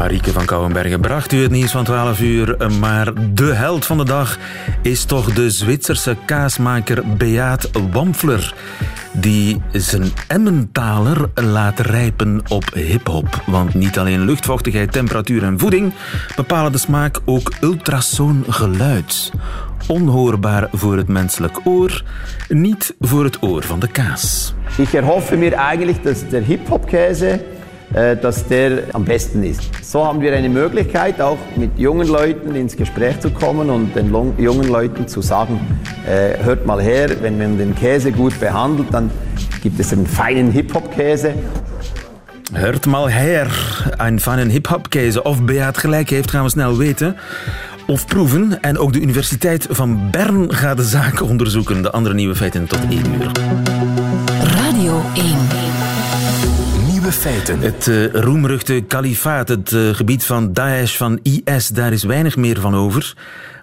Marieke van Kouwenbergen bracht u het nieuws van 12 uur. Maar de held van de dag is toch de Zwitserse kaasmaker Beat Wampfler. Die zijn Emmentaler laat rijpen op hip-hop. Want niet alleen luchtvochtigheid, temperatuur en voeding bepalen de smaak, ook ultrasoongeluid. Onhoorbaar voor het menselijk oor, niet voor het oor van de kaas. Ik erhoffe mir eigentlich, dass der Hip-Hop-Käse äh, dass der am besten ist. So haben wir eine Möglichkeit, auch mit jungen Leuten ins Gespräch zu kommen und den jungen Leuten zu sagen, äh, hört mal her, wenn man den Käse gut behandelt, dann gibt es einen feinen Hip-Hop-Käse. Hört mal her, een fijne hip-hop-käse. Of Beat gelijk heeft, gaan we snel weten. Of proeven. En ook de Universiteit van Bern gaat de zaak onderzoeken. De andere nieuwe feiten tot 1 uur. Radio 1 Het uh, roemruchte kalifaat, het uh, gebied van Daesh, van IS, daar is weinig meer van over.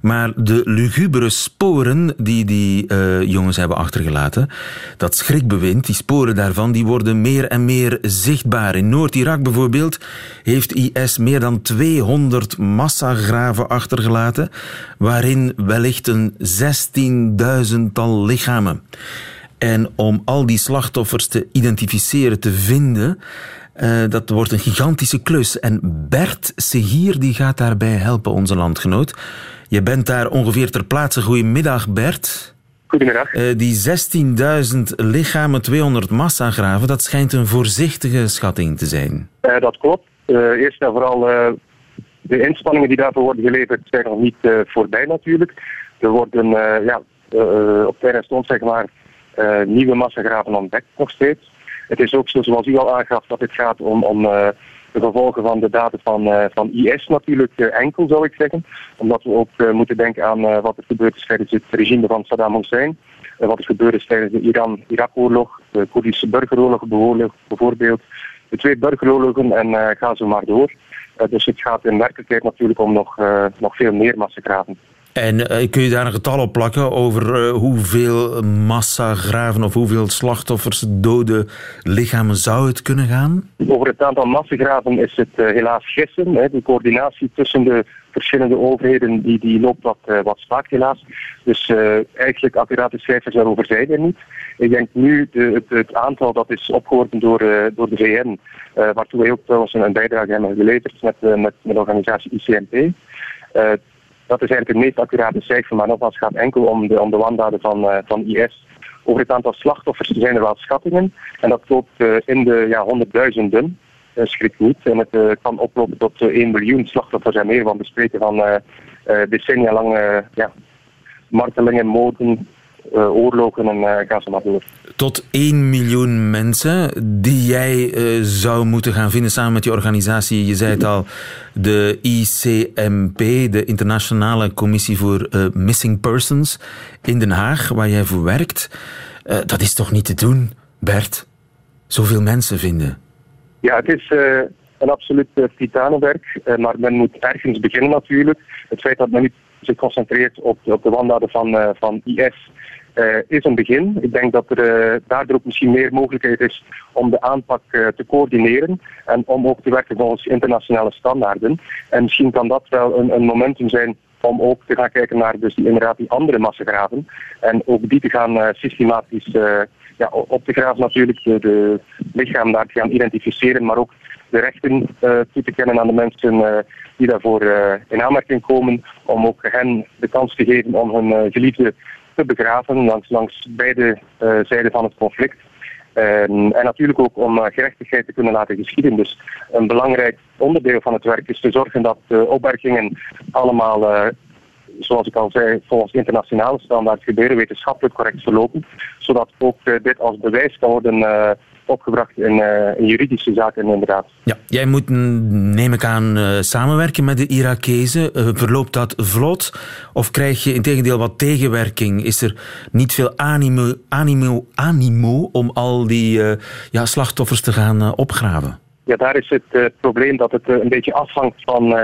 Maar de lugubere sporen die die uh, jongens hebben achtergelaten, dat schrikbewind, die sporen daarvan, die worden meer en meer zichtbaar. In Noord-Irak bijvoorbeeld heeft IS meer dan 200 massagraven achtergelaten, waarin wellicht een 16.000-tal lichamen. En om al die slachtoffers te identificeren, te vinden, uh, dat wordt een gigantische klus. En Bert Segier die gaat daarbij helpen, onze landgenoot. Je bent daar ongeveer ter plaatse. Goedemiddag, Bert. Goedemiddag. Uh, die 16.000 lichamen, 200 massagraven, dat schijnt een voorzichtige schatting te zijn. Uh, dat klopt. eerst en vooral de inspanningen die daarvoor worden geleverd zijn nog niet voorbij natuurlijk. Er worden ja, op terrein stond zeg maar nieuwe massagraven ontdekt nog steeds. Het is ook zo, zoals u al aangaf, dat het gaat om, om uh, de gevolgen van de daden van, uh, van IS natuurlijk enkel, zou ik zeggen. Omdat we ook moeten denken aan wat er gebeurd is tijdens het regime van Saddam Hussein. wat er gebeurd is tijdens de Iran-Irak-oorlog, de Koerdische burgeroorlog bijvoorbeeld. De twee burgeroorlogen en ga zo maar door. dus het gaat in werkelijkheid natuurlijk om nog, nog veel meer massagraven. En uh, kun je daar een getal op plakken over uh, hoeveel massagraven of hoeveel slachtoffers, dode lichamen zou het kunnen gaan? Over het aantal massagraven is het uh, helaas gissen. Hè. De coördinatie tussen de verschillende overheden die, die loopt wat, wat spaak helaas. Dus eigenlijk accurate cijfers daarover zijn er niet. Ik denk nu de, het, aantal dat is opgeworpen door, door de VN, waartoe wij ook trouwens een bijdrage hebben geleverd met, met, met de organisatie ICMP. Dat is eigenlijk het meest accurate cijfer, maar nogmaals het gaat enkel om de, om de wandaden van, uh, van IS. Over het aantal slachtoffers zijn er wel schattingen. En dat loopt uh, in de ja, honderdduizenden. Uh, schrik niet. En het kan oplopen tot 1 miljoen slachtoffers en meer. Want we spreken van decennia lang ja, martelingen, moorden, uh, oorlogen en ga ze maar door. Tot 1 miljoen mensen die jij uh, zou moeten gaan vinden samen met die organisatie. Je zei het al, de ICMP, de Internationale Commissie voor Missing Persons in Den Haag, waar jij voor werkt. dat is toch niet te doen, Bert? Zoveel mensen vinden. Ja, het is een absoluut titanenwerk, maar men moet ergens beginnen natuurlijk. Het feit dat men niet zich concentreert op, op de wandaden van, van IS uh, is een begin. Ik denk dat er uh, daardoor ook misschien meer mogelijkheid is om de aanpak uh, te coördineren en om ook te werken volgens internationale standaarden. En misschien kan dat wel een, een momentum zijn om ook te gaan kijken naar dus die, inderdaad die andere massagraven. En ook die te gaan systematisch ja, op te graven natuurlijk, de, de lichaam daar te gaan identificeren, maar ook de rechten toe te kennen aan de mensen die daarvoor in aanmerking komen, om ook hen de kans te geven om hun geliefde te begraven langs, langs beide uh, zijden van het conflict. Um, en natuurlijk ook om uh, gerechtigheid te kunnen laten geschieden. Dus een belangrijk onderdeel van het werk is te zorgen dat de opbergingen allemaal, uh, zoals ik al zei, volgens internationale standaard gebeuren, wetenschappelijk correct verlopen. Zodat ook dit als bewijs kan worden opgebracht in, uh, in, juridische zaken inderdaad. Ja, jij moet, neem ik aan, uh, samenwerken met de Irakezen. Uh, verloopt dat vlot? Of krijg je in tegendeel wat tegenwerking? Is er niet veel animo, animo, animo om al die ja, slachtoffers te gaan opgraven? Ja, daar is het probleem dat het een beetje afhangt van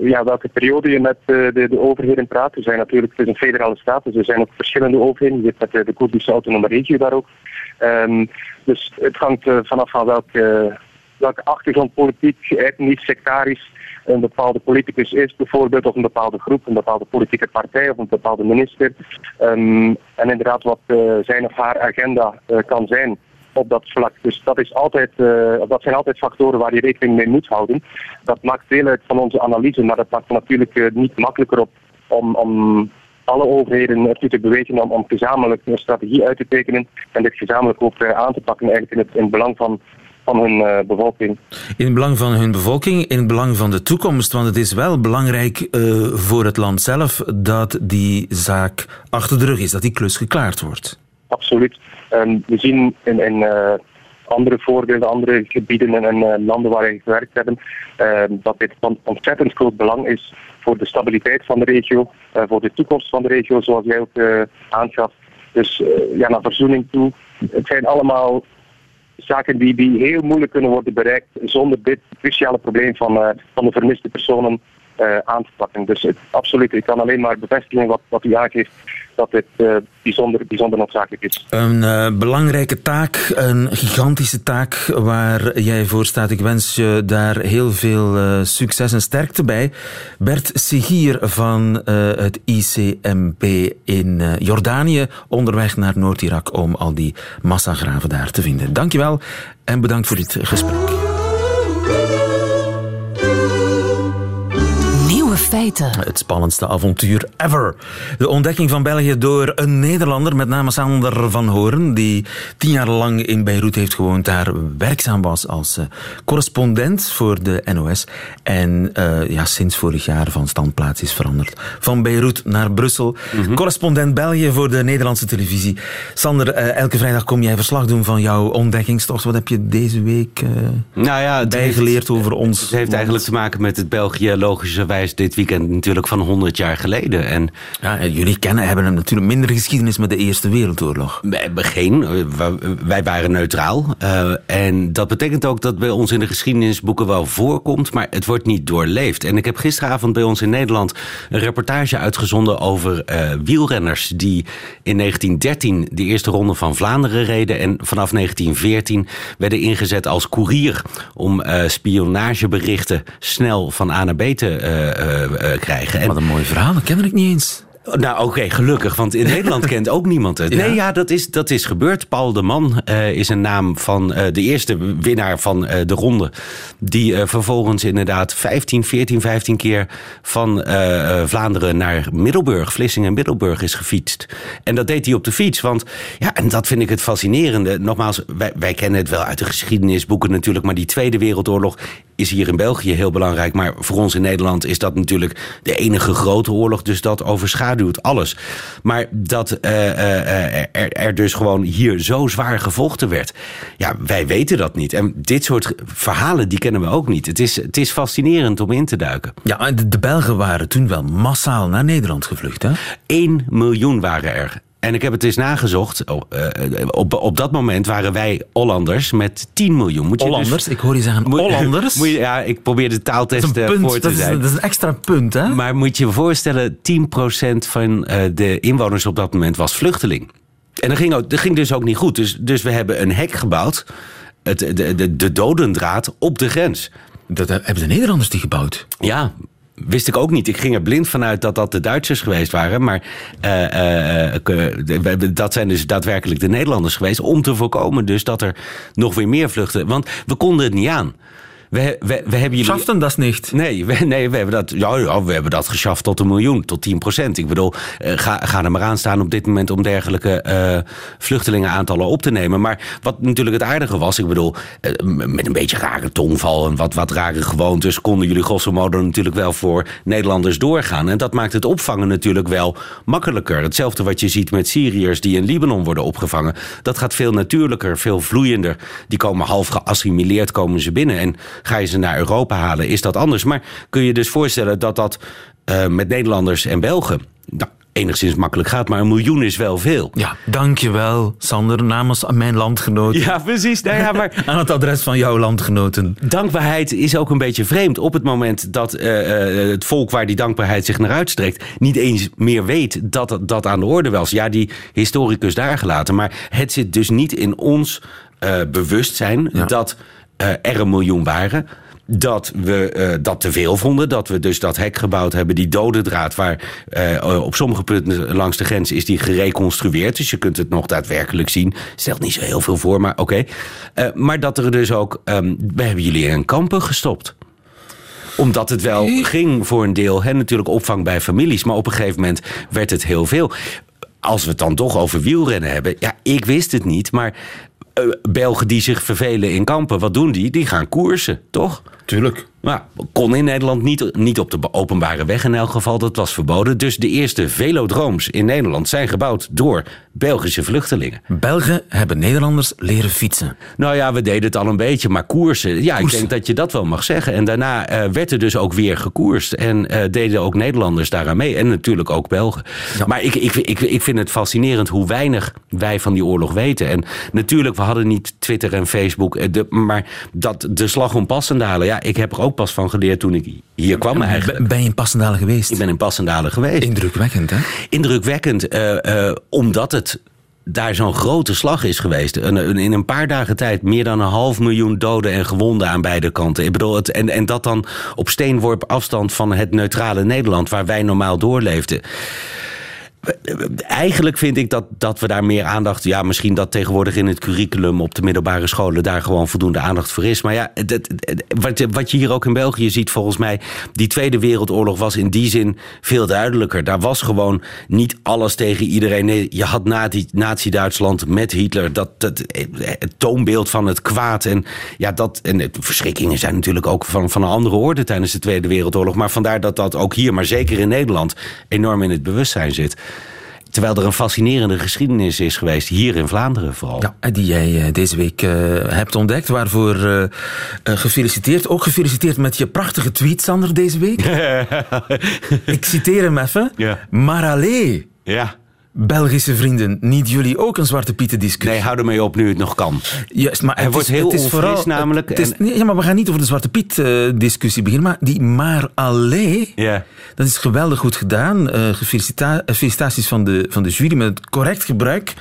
ja, welke periode je met de, de, overheden praat. Er zijn natuurlijk, het is een federale staat, dus er zijn ook verschillende overheden. Je hebt met de Koerdische autonome regio daar ook. Um, dus het hangt uh, vanaf van welke welke achtergrond politiek, etnisch, sectarisch een bepaalde politicus is, bijvoorbeeld, of een bepaalde groep, een bepaalde politieke partij of een bepaalde minister. Ehm, en inderdaad wat uh, zijn of haar agenda uh, kan zijn op dat vlak. Dus dat, is altijd, dat zijn altijd factoren waar je rekening mee moet houden. Dat maakt deel uit van onze analyse, maar dat maakt natuurlijk niet makkelijker op om, om alle overheden ertoe te bewegen om, om gezamenlijk een strategie uit te tekenen en dit gezamenlijk ook aan te pakken eigenlijk in het, in het belang van van hun uh, bevolking. In het belang van hun bevolking, in het belang van de toekomst. Want het is wel belangrijk uh, voor het land zelf dat die zaak achter de rug is, dat die klus geklaard wordt. Absoluut. Um, we zien in, in uh, andere voorbeelden, andere gebieden en, en landen waar we gewerkt hebben, dat dit van ontzettend groot belang is voor de stabiliteit van de regio, voor de toekomst van de regio, zoals jij ook aangaf. Dus ja, naar verzoening toe. Het zijn allemaal zaken die, heel moeilijk kunnen worden bereikt zonder dit cruciale probleem van, van de vermiste personen uh, aan te pakken. Dus het, absoluut, ik kan alleen maar bevestigen wat, wat u aangeeft dat dit uh, bijzonder, bijzonder noodzakelijk is. Een uh, belangrijke taak, een gigantische taak waar jij voor staat. Ik wens je daar heel veel succes en sterkte bij. Bert Sigir van het ICMP in Jordanië, onderweg naar Noord-Irak om al die massagraven daar te vinden. Dankjewel en bedankt voor dit gesprek. Feiten. Het spannendste avontuur ever. De ontdekking van België door een Nederlander, met name Sander van Horen, die tien jaar lang in Beirut heeft gewoond, daar werkzaam was als uh, correspondent voor de NOS. En uh, ja, sinds vorig jaar van standplaats is veranderd. Van Beirut naar Brussel. Mm -hmm. Correspondent België voor de Nederlandse televisie. Sander, uh, elke vrijdag kom jij verslag doen van jouw ontdekkingstocht. Wat heb je deze week nou ja, bijgeleerd heeft, over ons? Het heeft eigenlijk te maken met het België logischerwijs dit weekend natuurlijk van 100 jaar geleden. En, ja, jullie kennen, hebben natuurlijk minder geschiedenis met de Eerste Wereldoorlog. Wij hebben geen. Wij waren neutraal. Uh, en dat betekent ook dat bij ons in de geschiedenisboeken wel voorkomt, maar het wordt niet doorleefd. En ik heb gisteravond bij ons in Nederland een reportage uitgezonden over uh, wielrenners die in 1913 de eerste ronde van Vlaanderen reden en vanaf 1914 werden ingezet als koerier om uh, spionageberichten snel van A naar B te krijgen. En, Wat een mooi verhaal, dat kende ik niet eens. Nou, oké, okay, gelukkig, want in Nederland kent ook niemand het. Nee, ja, dat is, dat is gebeurd. Paul de Man uh, is een naam van uh, de eerste winnaar van uh, de ronde. Die vervolgens inderdaad 15, 14, 15 keer van Vlaanderen naar Middelburg, Vlissingen en Middelburg is gefietst. En dat deed hij op de fiets. Want ja, en dat vind ik het fascinerende. Nogmaals, wij, wij kennen het wel uit de geschiedenisboeken natuurlijk, maar die Tweede Wereldoorlog is hier in België heel belangrijk. Maar voor ons in Nederland is dat natuurlijk de enige grote oorlog. Dus dat overschaduwt alles. Maar dat uh, uh, er, er, dus gewoon hier zo zwaar gevochten werd. Ja, wij weten dat niet. En dit soort verhalen, die kennen we ook niet. Het is, het is fascinerend om in te duiken. Ja, de, de Belgen waren toen wel massaal naar Nederland gevlucht, hè? 1 miljoen waren er. En ik heb het eens nagezocht. Oh, uh, op, op dat moment waren wij Hollanders met 10 miljoen. Moet je dus- Hollanders? Dus, ik hoor je zeggen moet, Hollanders. Moet je, ja, ik probeer de taaltest voor te dat zijn. Dat is een extra punt, hè? Maar moet je je voorstellen, 10% van uh, de inwoners op dat moment was vluchteling. En dat ging, ook, dat ging dus ook niet goed. Dus, dus we hebben een hek gebouwd, het, de, de, de dodendraad, op de grens. Dat hebben de Nederlanders die gebouwd? Ja, Wist ik ook niet. Ik ging er blind vanuit dat dat de Duitsers geweest waren. Maar uh, uh, dat zijn dus daadwerkelijk de Nederlanders geweest. Om te voorkomen dus dat er nog weer meer vluchten. Want we konden het niet aan. We, we, we hebben jullie... Schaften dat niet? Nee, we, nee we, hebben dat, ja, ja, we hebben dat geschaft tot een miljoen, tot 10 procent. Ik bedoel, uh, ga, ga er maar aan staan op dit moment om dergelijke uh, vluchtelingenaantallen op te nemen. Maar wat natuurlijk het aardige was, ik bedoel, uh, met een beetje rare tongval en wat, wat rare gewoontes konden jullie grosso modo natuurlijk wel voor Nederlanders doorgaan. En dat maakt het opvangen natuurlijk wel makkelijker. Hetzelfde wat je ziet met Syriërs die in Libanon worden opgevangen. Dat gaat veel natuurlijker, veel vloeiender. Die komen half geassimileerd, komen ze binnen. En Ga je ze naar Europa halen, is dat anders. Maar kun je dus voorstellen dat dat uh, met Nederlanders en Belgen. Nou, enigszins makkelijk gaat, maar een miljoen is wel veel. Ja, dankjewel, Sander, namens mijn landgenoten. Ja, precies. Nou ja, maar... Aan het adres van jouw landgenoten. Dankbaarheid is ook een beetje vreemd. Op het moment dat uh, het volk waar die dankbaarheid zich naar uitstrekt... niet eens meer weet dat dat aan de orde was. Ja, die historicus daar gelaten. Maar het zit dus niet in ons uh, bewustzijn ja. dat eh, er een miljoen waren dat we uh, dat te veel vonden. Dat we dus dat hek gebouwd hebben, die dode draad... waar uh, op sommige punten langs de grens is die gereconstrueerd. Dus je kunt het nog daadwerkelijk zien. Stelt niet zo heel veel voor, maar oké. Okay. Uh, maar dat er dus ook... Um, we hebben jullie in kampen gestopt omdat het wel ging voor een deel. Hè, natuurlijk opvang bij families. Maar op een gegeven moment werd het heel veel. Als we het dan toch over wielrennen hebben. Ja, ik wist het niet. Maar Belgen die zich vervelen in kampen, wat doen die? Die gaan koersen, toch? Tuurlijk. Maar kon in Nederland niet, niet op de openbare weg in elk geval. Dat was verboden. Dus de eerste velodrooms in Nederland zijn gebouwd door Belgische vluchtelingen. Belgen hebben Nederlanders leren fietsen. Nou ja, we deden het al een beetje, maar koersen. Ja, koersen. ik denk dat je dat wel mag zeggen. En daarna uh, werd er dus ook weer gekoerst. En uh, deden ook Nederlanders daaraan mee. En natuurlijk ook Belgen. Ja. Maar ik, ik, ik, ik vind het fascinerend hoe weinig wij van die oorlog weten. En natuurlijk, we hadden niet Twitter en Facebook. De, maar dat de slag om Passendalen, ja, ik heb er ook pas van geleerd toen ik hier kwam eigenlijk. Ben je in Passendalen geweest? Ik ben in Passendalen geweest. Indrukwekkend, hè? Indrukwekkend, uh, omdat het daar zo'n grote slag is geweest. In een paar dagen tijd meer dan een half miljoen doden en gewonden aan beide kanten. Ik bedoel, het, en, en dat dan op steenworp afstand van het neutrale Nederland... waar wij normaal doorleefden eigenlijk vind ik dat, dat we daar meer aandacht... ja, misschien dat tegenwoordig in het curriculum op de middelbare scholen... daar gewoon voldoende aandacht voor is. Maar ja, dat, wat, wat je hier ook in België ziet volgens mij... die Tweede Wereldoorlog was in die zin veel duidelijker. Daar was gewoon niet alles tegen iedereen. Je had Nazi-Duitsland met Hitler. Dat, dat, het toonbeeld van het kwaad. En, ja, dat, en de verschrikkingen zijn natuurlijk ook van, van een andere orde... tijdens de Tweede Wereldoorlog. Maar vandaar dat dat ook hier, maar zeker in Nederland... enorm in het bewustzijn zit. Terwijl er een fascinerende geschiedenis is geweest, hier in Vlaanderen vooral. Ja, die jij deze week uh, hebt ontdekt, waarvoor uh, uh, gefeliciteerd. Ook gefeliciteerd met je prachtige tweet, Sander, deze week. Ik citeer hem even. Ja. Maar allee. Ja. Belgische vrienden, niet jullie ook een Zwarte Pieten discussie? Nee, hou ermee op nu het nog kan. Juist, maar het, het wordt is, heel het is vooral, namelijk. Het is. Ja, maar we gaan niet over de Zwarte Piet uh, discussie beginnen, maar die maar allee, yeah. dat is geweldig goed gedaan. Uh, felicitaties van de, van de jury met het correct gebruik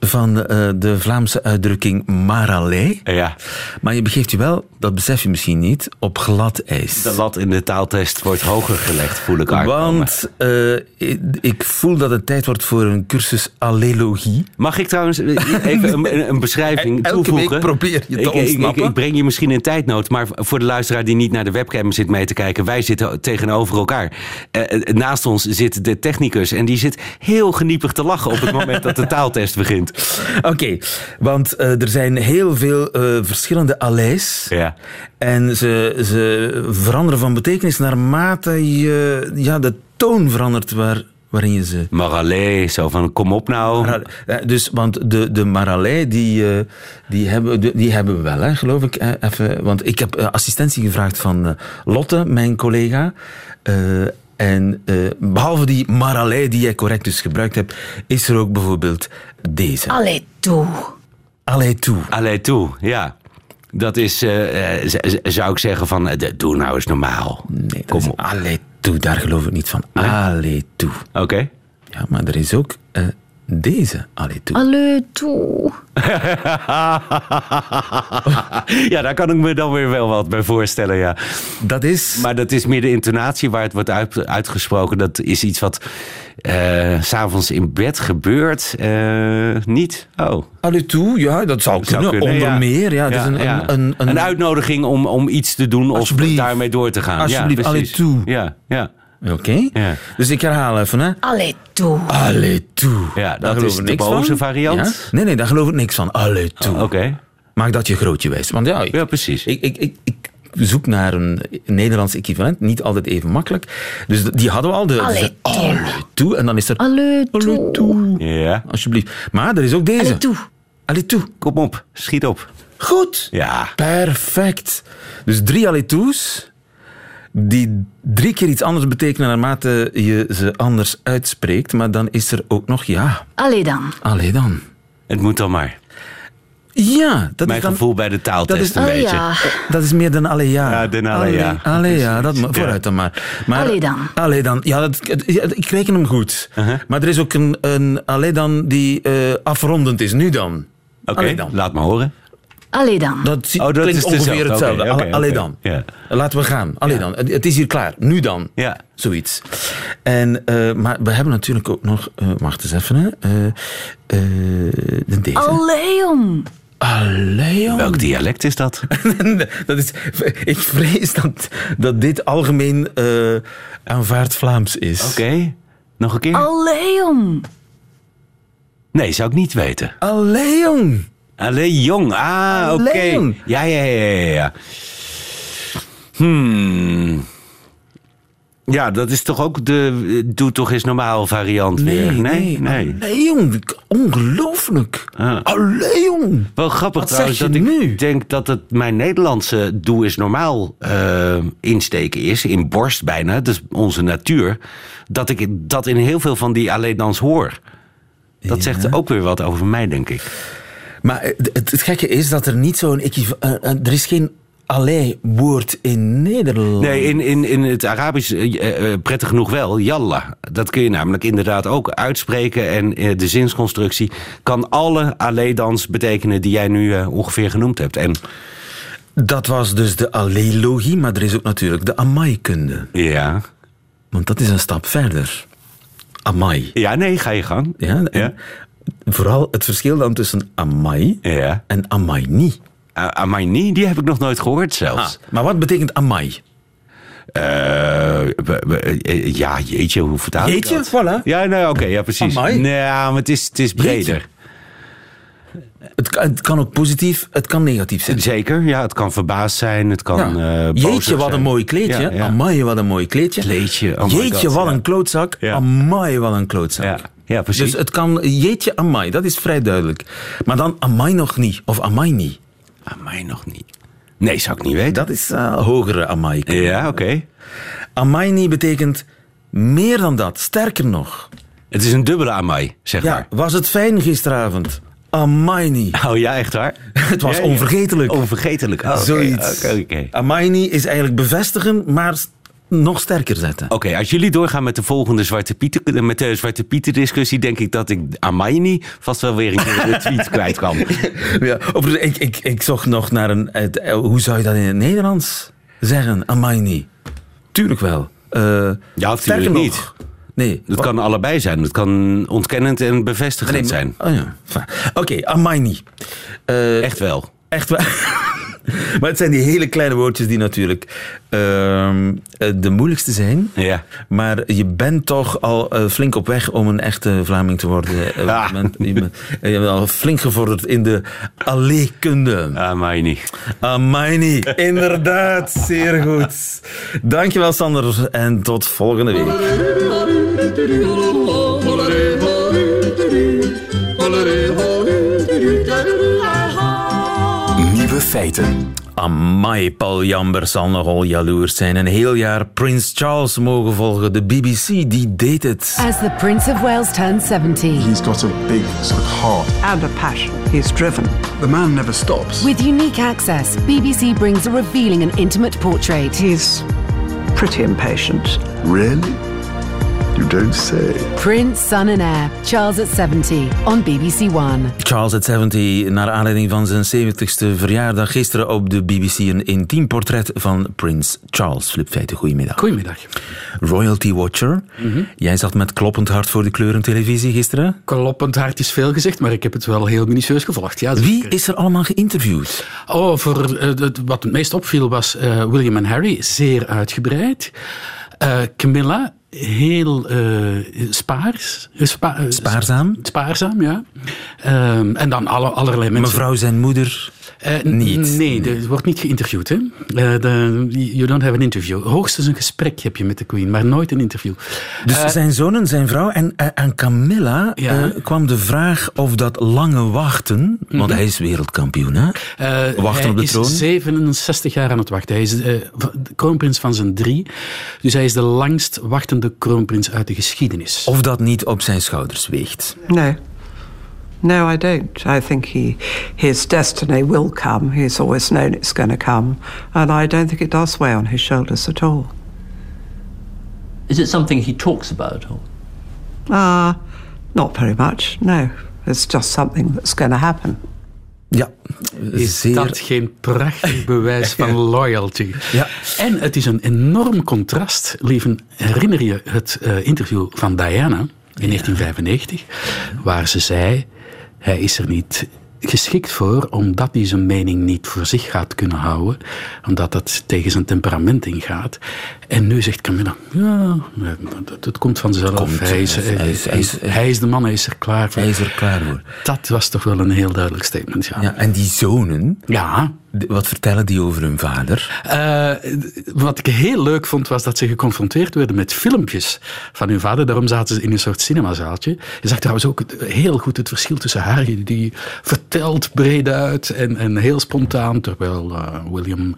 van uh, de Vlaamse uitdrukking maralei. Ja. Maar je begeeft je wel, dat besef je misschien niet, op glad ijs. De lat in de taaltest wordt hoger gelegd, voel ik aankomen. Want uh, ik, ik, voel dat het tijd wordt voor een cursus allelogie. Mag ik trouwens even een, een beschrijving Elke toevoegen? week probeer je te ik, ontsnappen. Ik, ik, breng je misschien in tijdnood, maar voor de luisteraar die niet naar de webcam zit mee te kijken, wij zitten tegenover elkaar. Uh, naast ons zit de technicus en die zit heel geniepig te lachen op het moment dat de taaltest begint. Oké, okay, want uh, er zijn heel veel uh, verschillende aleis. Ja. En ze, ze veranderen van betekenis naarmate je ja, de toon verandert waar, waarin je ze... Maralei, zo van kom op nou. Mara, dus, want de, de Maralei, die, die, hebben, die hebben we wel, hè, geloof ik. Even, want ik heb assistentie gevraagd van Lotte, mijn collega. En uh, behalve die maralei die jij correct dus gebruikt hebt, is er ook bijvoorbeeld deze. Allee toe. Allee toe. Allee toe, ja. Dat is, uh, zou ik zeggen van, uh, doe nou eens normaal. Nee, Kom op. Allee toe, daar geloof ik niet van. Nee? Allee toe. Oké. Okay. Ja, maar er is ook deze allee toe. Allee toe. ja, daar kan ik me dan weer wel wat bij voorstellen, ja. Dat is... Maar dat is meer de intonatie waar het wordt uit, uitgesproken. Dat is iets wat uh, s'avonds in bed gebeurt. Uh, niet? Oh. Allee toe, ja, dat zou kunnen. Zou kunnen Onder ja. meer, ja. Is een, ja. een, een, een, een uitnodiging om, om iets te doen of daarmee door te gaan. Alsjeblieft, ja, allee toe. Ja, ja. Oké. Okay. Ja. Dus ik herhaal even, hè. Allee toe. Allee toe. Ja, dat daar is de boze van. variant. Ja? Nee, nee, daar geloof ik niks van. Allee toe. Oh, Oké. Okay. Maak dat je grootje wijst. Want ja, ik, ja precies. Ik, ik, ik, ik zoek naar een Nederlands equivalent. Niet altijd even makkelijk. Dus die hadden we al. De, allee de, toe. Allee toe. En dan is er... Allee toe. Allee toe. Ja. Alsjeblieft. Maar er is ook deze. Allee toe. Allee toe. Kom op, schiet op. Goed. Ja. Perfect. Dus drie allee toes die drie keer iets anders betekenen naarmate je ze anders uitspreekt. Maar dan is er ook nog ja. Allee dan. Allee dan. Het moet dan maar. Ja, dat Mijn is dan, gevoel bij de taaltest dat is, een allee beetje. Ja. Dat is meer dan allee ja. Ja, dan allee ja. Allee ja, dat, vooruit dan maar. maar allee dan. Allee dan. Ja, dat, ik reken hem goed. Uh -huh. Maar er is ook een, een allee dan die uh, afrondend is. Nu dan. Oké, okay, laat me horen. Allee dan. Dat Oh, dat klinkt is ongeveer dezelfde. hetzelfde. Alle- Allee dan. Ja. Laten we gaan. Allee dan. Het is hier klaar. Nu dan. Ja. Zoiets. En, eh, maar we hebben natuurlijk ook nog... eh, wacht eens even. Hè. Eh, eh, de deze. Allee, jong. Allee, jong. Welk dialect is dat? dat is, ik vrees dat, dat dit algemeen eh, aanvaard Vlaams is. Oké, nog een keer? Allee, jong. Nee, zou ik niet weten. Allee, jong. Alleen jong. Ah, oké. Allee, jong. Ja, ja, ja, ja, ja. Hmm. Ja, dat is toch ook de doe toch eens normaal variant weer. Nee, nee. Allee, jong. Ongelooflijk. Ah. Allee, jong. Wel grappig Wat trouwens dat ik nu? denk dat het mijn Nederlandse doe is normaal eh, insteken is. In borst bijna, dus onze natuur. Dat ik dat in heel veel van die alleedans hoor. Dat zegt ook weer wat over mij, denk ik. Maar het, het, het gekke is dat er niet zo'n... eh, eh, er is geen allee-woord in Nederland. Nee, in, in, in het Arabisch eh, eh, prettig genoeg wel. Yallah. Dat kun je namelijk inderdaad ook uitspreken. En eh, de zinsconstructie kan alle alleedans betekenen die jij nu eh, ongeveer genoemd hebt. En Dat was dus de alleelogie, maar er is ook natuurlijk de amai-kunde. ja, Want dat is een stap verder. Amai. ja nee, ga je gang. Ja, Ja. Vooral het verschil dan tussen amai Ja. en amaini. Uh, Amaini, die heb ik nog nooit gehoord zelfs. Ah, maar wat betekent amai? Eh, eh, ja, jeetje, hoe vertaal je Jeetje, dat? voilà. Ja, nee, oké, ja, precies. Amai. Nee, maar het is, het is breder. Het kan, het kan ook positief, het kan negatief zijn. Zeker, ja, het kan verbaasd zijn, het kan Ja. bozig Jeetje, wat een mooi kleedje. Ja, ja. Amai, wat een mooi kleedje. Kleedje, oh jeetje, God, wat ja. een klootzak. Ja. Amai, wat een klootzak. Ja, ja, precies. Dus het kan jeetje, amai, dat is vrij duidelijk. Maar dan amai nog niet, of amai niet. Amai nog niet. Nee, zou ik niet weten. Dat is eh, hogere amai. Ja, oké. Amai niet betekent meer dan dat, sterker nog. Het is een dubbele amai, zeg Ja, maar. was het fijn gisteravond? Amai niet. Oh ja, echt waar? Het was Ja, ja. onvergetelijk. Onvergetelijk. Oh, Zoiets. Niet is eigenlijk bevestigen, maar nog sterker zetten. Oké, als jullie doorgaan met de volgende Zwarte Pieten, met de Zwarte Pieten discussie, denk ik dat ik Amaini vast wel weer een keer in de tweet kwijt kan. Ja, ik, ik, ik zocht nog naar een... eh, hoe zou je dat in het Nederlands zeggen? Amai niet. Tuurlijk wel. Eh, Ja, sterker tuurlijk nog. niet. Nee. Dat wat- kan allebei zijn. Het kan ontkennend en bevestigend nee, maar- zijn. Oh ja. Oké, amai niet. Eh, Echt wel. Echt waar. maar het zijn die hele kleine woordjes die natuurlijk ehm, eh, de moeilijkste zijn. Ja. Maar je bent toch al eh, flink op weg om een echte Vlaming te worden. Eh, Ah. Je, bent, je, bent, je bent al flink gevorderd in de alleekunde. Amaini. Amaini, inderdaad, zeer goed. Dankjewel Sander en tot volgende week. feiten. Amai, Paul Jamber zal nogal jaloers zijn. Een heel jaar Prins Charles mogen volgen. De BBC, die deed het. As the Prince of Wales turned 70, He's got a big sort of heart. and a passion. He's driven. The man never stops. with unique access, BBC brings a revealing and intimate portrait. He's pretty impatient. Really? You don't say. Prince, Son and Heir, Charles at 70 on BBC One. Charles at 70, naar aanleiding van zijn 70ste verjaardag. Gisteren op de BBC een intiem portret van Prins Charles. Flip Feiten, goedemiddag. Goedemiddag. Royalty Watcher. Jij zat met kloppend hart voor de kleurentelevisie gisteren. Kloppend hart is veel gezegd, maar ik heb het wel heel minutieus gevolgd. Ja, Wie zeker. is er allemaal geïnterviewd? Oh, voor, eh, het- wat het meest opviel was eh, William en Harry, zeer uitgebreid. Eh, Camilla, heel eh, spaars. eh, spa- Spaarzaam? Spaarzaam, ja. Ehm, en dan alle, allerlei mensen. Mevrouw zijn moeder. Eh, niet. Nee, er wordt niet geïnterviewd. Hè? Eh, de, you don't have an interview. Hoogstens een gesprek heb je met de queen, maar nooit een interview. Dus Eh, zijn zoon en zijn vrouw. En aan Camilla Ja. eh, kwam de vraag of dat lange wachten... Want hij is wereldkampioen, hè? Eh, Wachten hij op de is troon? 67 jaar aan het wachten. Hij is eh, kroonprins van zijn drie. Dus hij is de langst wachtende kroonprins uit de geschiedenis. Of dat niet op zijn schouders weegt. No. No, I don't. I think he, his destiny will come. He's always known it's going to come. And I don't think it does weigh on his shoulders at all. Is it something he talks about? Or? Ah, not very much, no. It's just something that's going to happen. Ja, Is zeer... dat geen prachtig bewijs van loyalty? Ja. En het is een enorm contrast. Lieven, herinner je het eh, interview van Diana in 1995, waar ze zei: hij is er niet geschikt voor, omdat hij zijn mening niet voor zich gaat kunnen houden, omdat dat tegen zijn temperament ingaat. En nu zegt Camilla: ja, het, het komt vanzelf. Komt, hij, is, hij is- hij is- hij is de man, hij is er klaar voor. Hij is er klaar voor. Dat was toch wel een heel duidelijk statement. Ja. Ja, en die zonen, ja. wat vertellen die over hun vader? Eh, wat ik heel leuk vond, was dat ze geconfronteerd werden met filmpjes van hun vader. Daarom zaten ze in een soort cinemazaaltje. Je zag trouwens ook heel goed het verschil tussen Harry, die vertelt breed uit en, en heel spontaan, terwijl eh, William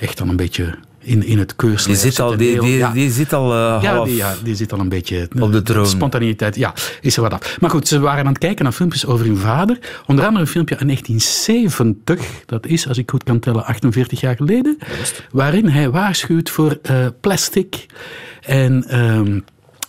echt dan een beetje in, in het keurslijf Die zit al, en die, die, ja. die zit al eh, Ja half... die, ja, die zit al een beetje... Op de troon. Spontaniteit, ja, is er wat af. Maar goed, ze waren aan het kijken naar filmpjes over hun vader. Onder andere een filmpje uit 1970. Dat is, als ik goed kan tellen, 48 jaar geleden. Waarin hij waarschuwt voor eh, plastic. En... ehm,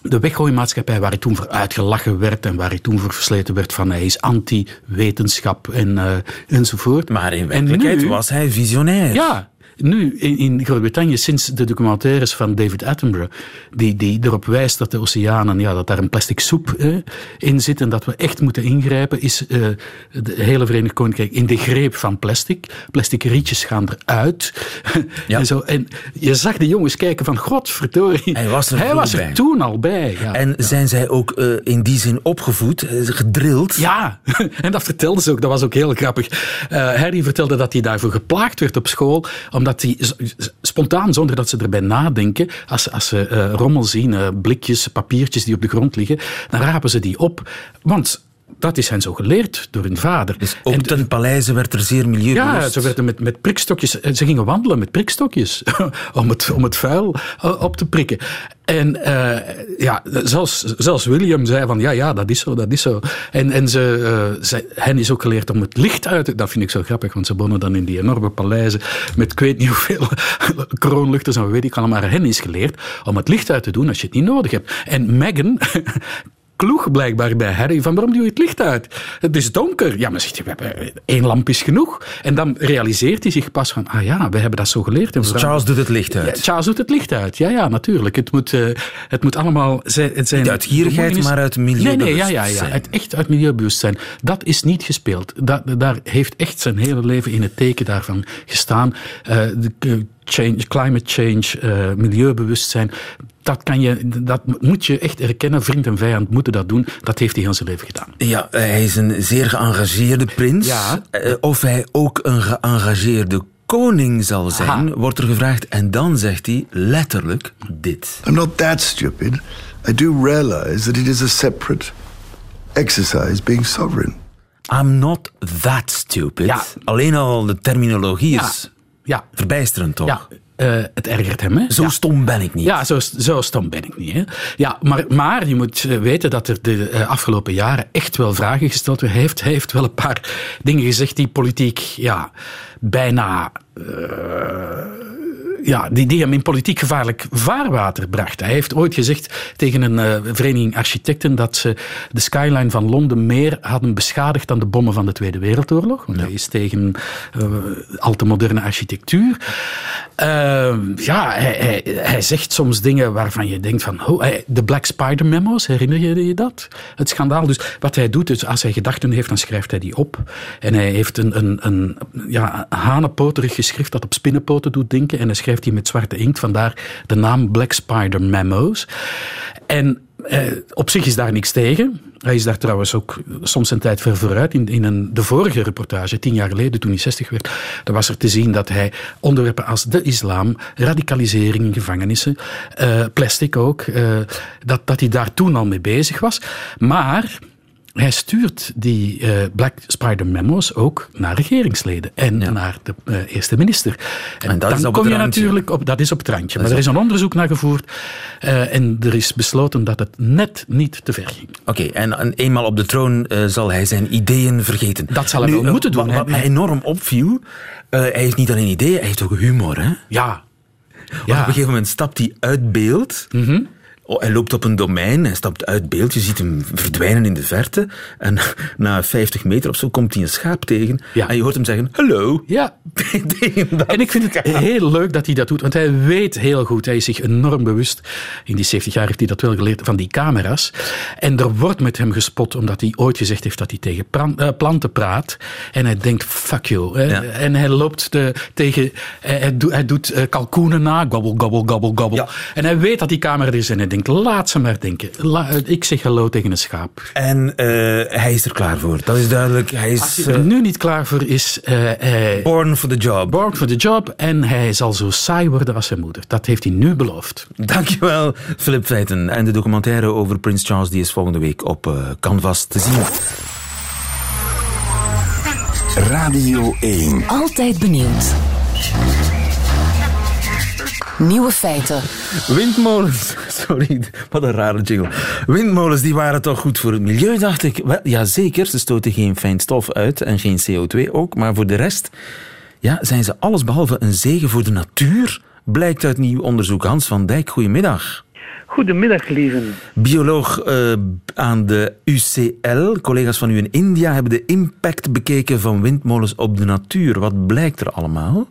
de weggooimaatschappij waar hij toen voor uitgelachen werd en waar hij toen voor versleten werd van hij is anti-wetenschap en, eh, enzovoort. Maar in En werkelijkheid nu- was hij visionair. ja, nu in, in Groot-Brittannië, sinds de documentaires van David Attenborough, die, die erop wijst dat de oceanen, ja, dat daar een plastic soep eh, in zit en dat we echt moeten ingrijpen, is eh de hele Verenigd Koninkrijk in de greep van plastic. Plastic rietjes gaan eruit. Ja. en, zo. en je zag de jongens kijken van, godverdorie, Hij was er hij was er toen al bij. Ja. En zijn zij ook eh, in die zin opgevoed, eh, gedrild? Ja, en dat vertelde ze ook. Dat was ook heel grappig. Eh Harry vertelde dat hij daarvoor geplaagd werd op school, omdat s- s- spontaan, zonder dat ze erbij nadenken, als, als ze eh, rommel zien, eh, blikjes, papiertjes die op de grond liggen, dan rapen ze die op. Want dat is hen zo geleerd door hun vader. Dus ook En- ten paleize werd er zeer milieubewust. ja, ze werden met, met prikstokjes. eh, Ze gingen wandelen met prikstokjes om, het, om het vuil eh, op te prikken. En eh, ja, zelfs, zelfs William zei van ja, ja, dat is zo, dat is zo. En, en ze, ze, hen is ook geleerd om het licht uit te... Dat vind ik zo grappig, want ze wonen dan in die enorme paleizen met ik weet niet hoeveel kroonluchters en weet ik allemaal. Maar hen is geleerd om het licht uit te doen als je het niet nodig hebt. En Meghan kloeg blijkbaar bij Harry van waarom doe je het licht uit? Het is donker. Ja, maar zegt hij, we hebben één lamp is genoeg. En dan realiseert hij zich pas van, ah ja, we hebben dat zo geleerd. En Dus Charles doet het licht uit. Ja, Charles doet het licht uit. Ja, ja, natuurlijk. Het moet, eh, het moet allemaal zijn. Het zijn Niet uit gierigheid, maar uit Nee, nee, ja, ja, ja. milieubewustzijn. Het, echt uit milieubewustzijn. Dat is niet gespeeld. Dat, daar heeft echt zijn hele leven in het teken daarvan gestaan. Eh, de, change, climate change, eh, milieubewustzijn. Dat, kan je, dat moet je echt erkennen. Vriend en vijand moeten dat doen. Dat heeft hij heel zijn leven gedaan. Ja, hij is een zeer geëngageerde prins. Ja. Eh, Of hij ook een geëngageerde koning zal zijn, Aha. wordt er gevraagd. En dan zegt hij letterlijk dit. I'm not that stupid. I do realize that it is a separate exercise being sovereign. I'm not that stupid. Ja. Alleen al de terminologie Ja, is ja, verbijsterend, toch? ja. Eh, het ergert hem, hè? Zo Ja. stom ben ik niet. Ja, zo, zo stom ben ik niet. Hè. Ja, maar, maar je moet eh, weten dat er de eh, afgelopen jaren echt wel vragen gesteld werden. Hij heeft, hij heeft wel een paar dingen gezegd die politiek ja, bijna... ja, die, die hem in politiek gevaarlijk vaarwater bracht. Hij heeft ooit gezegd tegen een eh, vereniging architecten dat ze de skyline van Londen meer hadden beschadigd dan de bommen van de Tweede Wereldoorlog. Want hij is tegen eh, al te moderne architectuur. Eh, ja, hij, hij, hij zegt soms dingen waarvan je denkt van... Oh, de Black Spider memos, herinner je je dat? Het schandaal. Dus wat hij doet, is als hij gedachten heeft, dan schrijft hij die op. En hij heeft een, een, een ja, hanenpoterig geschrift dat op spinnenpoten doet denken. En hij schrijft die met zwarte inkt, vandaar de naam Black Spider memos. En eh, op zich is daar niks tegen. Hij is daar trouwens ook soms een tijd ver vooruit. In, in een, de vorige reportage, tien jaar geleden, toen hij 60 werd, daar was er te zien dat hij onderwerpen als de islam, radicalisering in gevangenissen, eh, plastic ook, eh, dat, dat hij daar toen al mee bezig was. Maar hij stuurt die eh, Black Spider memos ook naar regeringsleden en naar de eh, eerste minister. En, En dat is dan op kom het je randje. natuurlijk op, dat is op het randje. Maar er is een onderzoek naar gevoerd eh, en er is besloten dat het net niet te ver ging. Oké, en, en eenmaal op de troon zal hij zijn ideeën vergeten. Dat zal hij wel eh, moeten doen, Wat, wat mij enorm opviel, hij heeft niet alleen ideeën, hij heeft ook humor. Hè? Ja. Want Ja. op een gegeven moment stapt hij uit beeld. Oh, hij loopt op een domein, hij stapt uit beeld, je ziet hem verdwijnen in de verte. En na 50 meter of zo komt hij een schaap tegen. En je hoort hem zeggen, hallo. Ja. en ik vind het heel leuk dat hij dat doet, want hij weet heel goed, hij is zich enorm bewust, in die 70 jaar heeft hij dat wel geleerd, van die camera's. En er wordt met hem gespot, omdat hij ooit gezegd heeft dat hij tegen eh, planten praat. En hij denkt, fuck you. En hij loopt de, tegen, hij, doet, hij doet uh, kalkoenen na, gobbel, gobbel, gobbel, gobbel. En hij weet dat die camera er is en hij denkt, laat ze maar denken. ik zeg hallo tegen een schaap. En uh, hij is er klaar voor, dat is duidelijk. Hij is, Als hij er nu niet klaar voor is... born for the job. Born for the job. En hij zal zo saai worden als zijn moeder. Dat heeft hij nu beloofd. Dankjewel, Philip Feiten. En de documentaire over Prins Charles die is volgende week op uh, Canvas te zien. Radio 1. Altijd benieuwd. Nieuwe feiten. Windmolens, sorry, wat een rare jingle. Windmolens die waren toch goed voor het milieu, dacht ik. Wel, ja, zeker, ze stoten geen fijn stof uit en geen CO2 ook. Maar voor de rest ja, zijn ze allesbehalve een zegen voor de natuur, blijkt uit nieuw onderzoek. Hans van Dijk, goedemiddag. Goedemiddag, lieven. Bioloog uh, aan de UCL. Collega's van u in India hebben de impact bekeken van windmolens op de natuur. Wat blijkt er allemaal?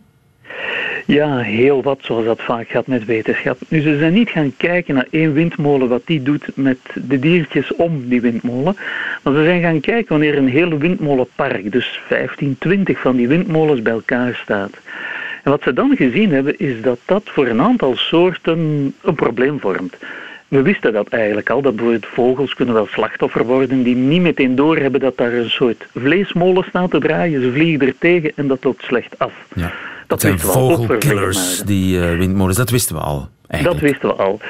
Ja, heel wat, zoals dat vaak gaat met wetenschap. Nu, ze zijn niet gaan kijken naar één windmolen, wat die doet met de diertjes om die windmolen. Maar ze zijn gaan kijken wanneer een hele windmolenpark, dus 15, 20 van die windmolens bij elkaar staat. En wat ze dan gezien hebben, is dat dat voor een aantal soorten een probleem vormt. We wisten dat eigenlijk al, dat bijvoorbeeld vogels kunnen wel slachtoffer worden die niet meteen doorhebben dat daar een soort vleesmolen staat te draaien. Ze vliegen er tegen en dat loopt slecht af. Ja. Dat, zijn vogelkillers, die uh, windmolens. Dat wisten we al. Eigenlijk. Dat wisten we al.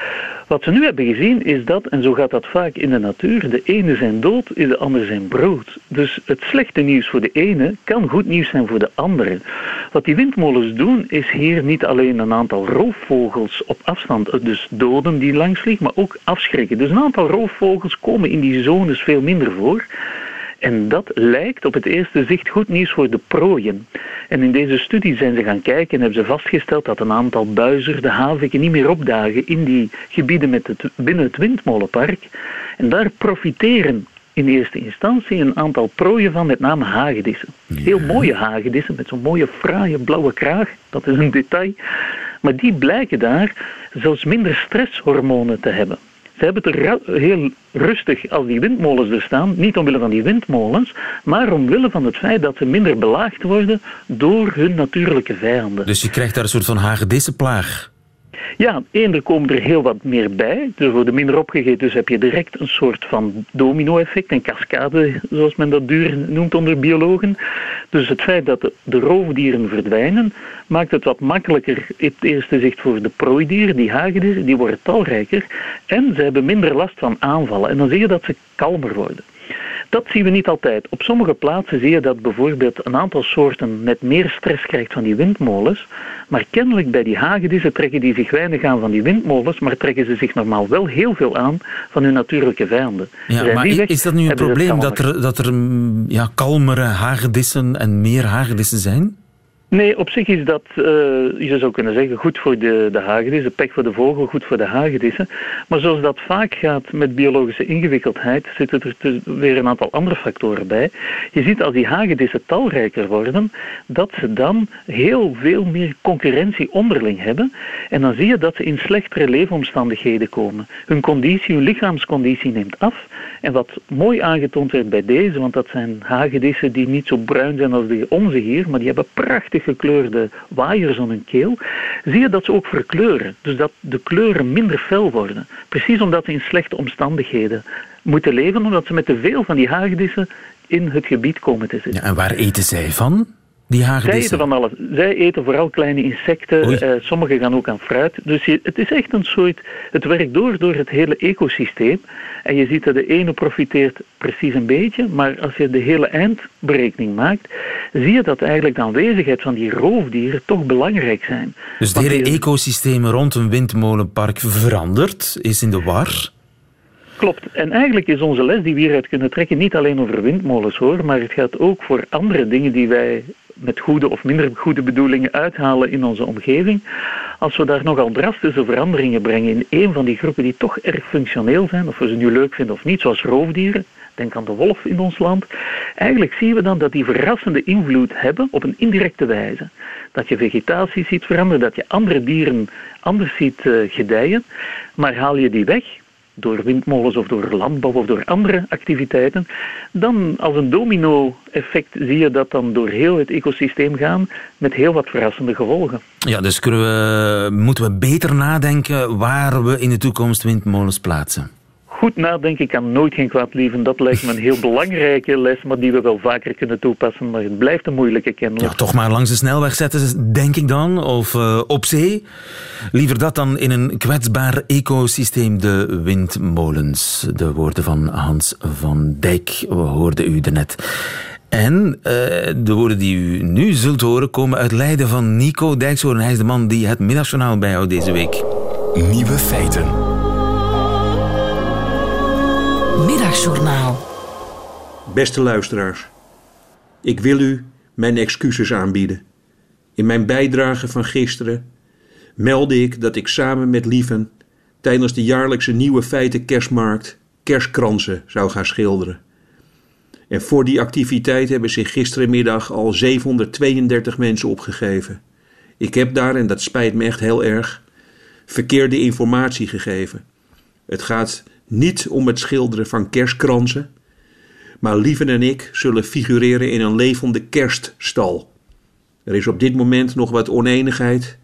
Wat we nu hebben gezien is dat, en zo gaat dat vaak in de natuur, de ene zijn dood, de ander zijn brood. Dus het slechte nieuws voor de ene kan goed nieuws zijn voor de andere. Wat die windmolens doen, is hier niet alleen een aantal roofvogels op afstand, dus doden die langs vliegen, maar ook afschrikken. Dus een aantal roofvogels komen in die zones veel minder voor. En dat lijkt op het eerste zicht goed nieuws voor de prooien. En in deze studie zijn ze gaan kijken en hebben ze vastgesteld dat een aantal buizer, de haviken, niet meer opdagen in die gebieden met het, binnen het windmolenpark. En daar profiteren in eerste instantie een aantal prooien van, met name hagedissen. Heel mooie hagedissen met zo'n mooie fraaie blauwe kraag, dat is een detail. Maar die blijken daar zelfs minder stresshormonen te hebben. Ze hebben het heel rustig als die windmolens er staan, niet omwille van die windmolens, maar omwille van het feit dat ze minder belaagd worden door hun natuurlijke vijanden. Dus je krijgt daar een soort van hagedissenplaag. Ja, één, er komen er heel wat meer bij. Er worden minder opgegeten, dus heb je direct een soort van domino-effect, een cascade, zoals men dat duur noemt onder biologen. Dus het feit dat de, roofdieren verdwijnen, maakt het wat makkelijker op het eerste zicht voor de prooidieren, die hagedissen, die worden talrijker en ze hebben minder last van aanvallen. En dan zie je dat ze kalmer worden. Dat zien we niet altijd. Op sommige plaatsen zie je dat bijvoorbeeld een aantal soorten met meer stress krijgt van die windmolens. Maar kennelijk bij die hagedissen trekken die zich weinig aan van die windmolens, maar trekken ze zich normaal wel heel veel aan van hun natuurlijke vijanden. Ja, maar is dat nu een probleem dat er, dat er mm, ja, kalmere hagedissen en meer hagedissen zijn? Nee, op zich is dat, uh, je zou kunnen zeggen, goed voor de, de hagedissen, pek voor de vogel, goed voor de hagedissen. Maar zoals dat vaak gaat met biologische ingewikkeldheid, zitten er weer een aantal andere factoren bij. Je ziet als die hagedissen talrijker worden, dat ze dan heel veel meer concurrentie onderling hebben. En dan zie je dat ze in slechtere leefomstandigheden komen. Hun conditie, hun lichaamsconditie neemt af. En wat mooi aangetoond werd bij deze, want dat zijn hagedissen die niet zo bruin zijn als de onze hier, maar die hebben prachtig gekleurde waaiers aan hun keel, zie je dat ze ook verkleuren. Dus dat de kleuren minder fel worden. Precies omdat ze in slechte omstandigheden moeten leven, omdat ze met te veel van die hagedissen in het gebied komen te zitten. Ja, en waar eten zij van? Die Zij eten van alles. Zij eten vooral kleine insecten. Uh, sommigen gaan ook aan fruit. Dus je, het is echt een soort. Het werkt door door het hele ecosysteem. En je ziet dat de ene profiteert precies een beetje. Maar als je de hele eindberekening maakt, zie je dat eigenlijk de aanwezigheid van die roofdieren toch belangrijk zijn. Dus het hele ecosysteem rond een windmolenpark verandert, is in de war. Klopt. En eigenlijk is onze les die we hieruit kunnen trekken niet alleen over windmolens hoor, maar het gaat ook voor andere dingen die wij met goede of minder goede bedoelingen uithalen in onze omgeving. Als we daar nogal drastische veranderingen brengen in een van die groepen die toch erg functioneel zijn, of we ze nu leuk vinden of niet, zoals roofdieren, denk aan de wolf in ons land, eigenlijk zien we dan dat die verrassende invloed hebben op een indirecte wijze. Dat je vegetatie ziet veranderen, dat je andere dieren anders ziet uh, gedijen, maar haal je die weg, door windmolens of door landbouw of door andere activiteiten, dan als een domino-effect zie je dat dan door heel het ecosysteem gaan met heel wat verrassende gevolgen. Ja, dus we, moeten we beter nadenken waar we in de toekomst windmolens plaatsen? Goed nadenken kan nooit geen kwaad lieven. Dat lijkt me een heel belangrijke les, maar die we wel vaker kunnen toepassen. Maar het blijft een moeilijke kennis. Ja, toch maar langs de snelweg zetten, denk ik dan. Of uh, op zee. Liever dat dan in een kwetsbaar ecosysteem, de windmolens. De woorden van Hans van Dijk, we hoorden u net. En uh, de woorden die u nu zult horen komen uit Leiden van Nico Dijkshoorn. Hij is de man die het middagjournaal bijhoudt deze week. Nieuwe feiten. Middagjournaal. Beste luisteraars, ik wil u mijn excuses aanbieden. In mijn bijdrage van gisteren meldde ik dat ik samen met Lieven tijdens de jaarlijkse Nieuwe Feiten Kerstmarkt kerstkransen zou gaan schilderen. En voor die activiteit hebben zich gisterenmiddag al 732 mensen opgegeven. Ik heb daar, en dat spijt me echt heel erg, verkeerde informatie gegeven. Het gaat niet om het schilderen van kerstkransen, maar Lieven en ik zullen figureren in een levende kerststal. Er is op dit moment nog wat oneenigheid.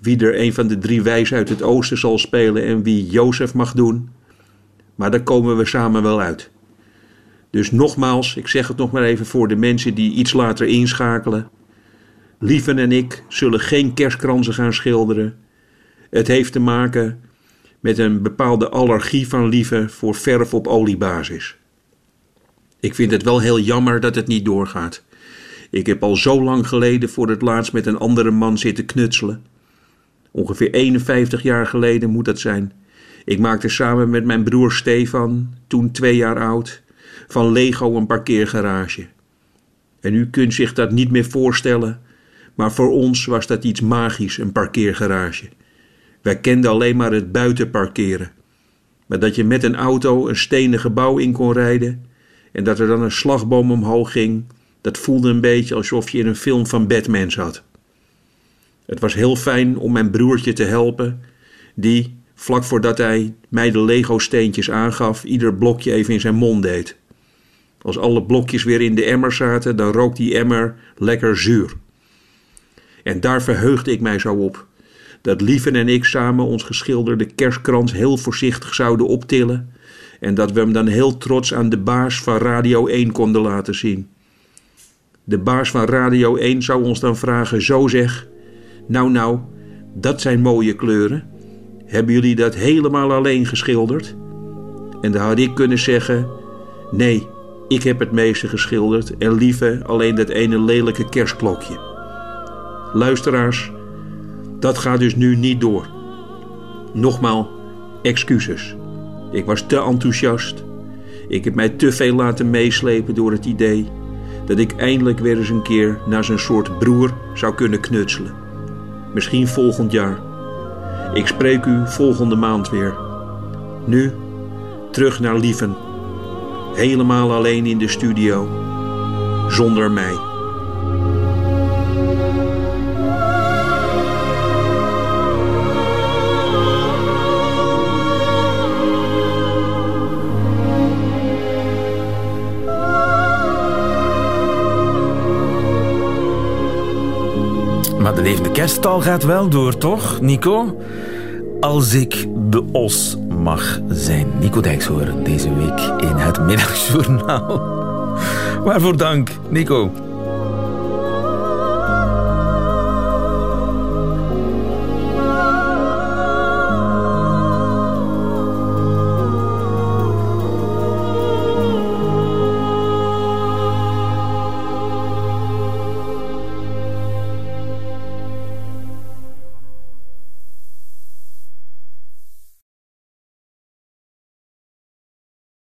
Wie er een van de drie wijzen uit het oosten zal spelen en wie Jozef mag doen. Maar daar komen we samen wel uit. Dus nogmaals, ik zeg het nog maar even voor de mensen die iets later inschakelen. Lieven en ik zullen geen kerstkransen gaan schilderen. Het heeft te maken met een bepaalde allergie van liefde voor verf op oliebasis. Ik vind het wel heel jammer dat het niet doorgaat. Ik heb al zo lang geleden voor het laatst met een andere man zitten knutselen. Ongeveer 51 jaar geleden moet dat zijn. Ik maakte samen met mijn broer Stefan, toen twee jaar oud, van Lego een parkeergarage. En u kunt zich dat niet meer voorstellen, maar voor ons was dat iets magisch, een parkeergarage. Wij kenden alleen maar het buiten parkeren. Maar dat je met een auto een stenen gebouw in kon rijden en dat er dan een slagboom omhoog ging, dat voelde een beetje alsof je in een film van Batman zat. Het was heel fijn om mijn broertje te helpen, die, vlak voordat hij mij de Lego-steentjes aangaf, ieder blokje even in zijn mond deed. Als alle blokjes weer in de emmer zaten, dan rook die emmer lekker zuur. En daar verheugde ik mij zo op dat Lieven en ik samen ons geschilderde kerstkrans heel voorzichtig zouden optillen en dat we hem dan heel trots aan de baas van Radio 1 konden laten zien. De baas van Radio 1 zou ons dan vragen: Zo zeg, nou, nou, dat zijn mooie kleuren. Hebben jullie dat helemaal alleen geschilderd? En dan had ik kunnen zeggen: Nee, ik heb het meeste geschilderd en lieve alleen dat ene lelijke kerstklokje. Luisteraars, dat gaat dus nu niet door. Nogmaal, excuses. Ik was te enthousiast. Ik heb mij te veel laten meeslepen door het idee dat ik eindelijk weer eens een keer naar zijn soort broer zou kunnen knutselen. Misschien volgend jaar. Ik spreek u volgende maand weer. Nu terug naar Lieven. Helemaal alleen in de studio. Zonder mij. De levende gaat wel door, toch, Nico? Als ik de os mag zijn. Nico Dijkshoorn deze week in het Middagjournaal. Waarvoor dank, Nico.